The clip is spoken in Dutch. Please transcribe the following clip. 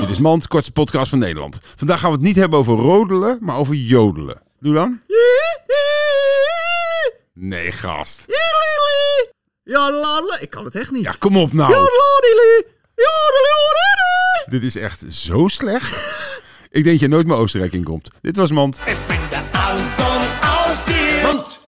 Dit is Mand, kortste podcast van Nederland. Vandaag gaan we het niet hebben over rodelen, maar over jodelen. Doe dan. Nee, gast. Ja, lala. Ik kan het echt niet. Ja, kom op nou. Dit is echt zo slecht. Ik denk dat je nooit meer Oostenrijk inkomt. Dit was Mand. Ik ben de auto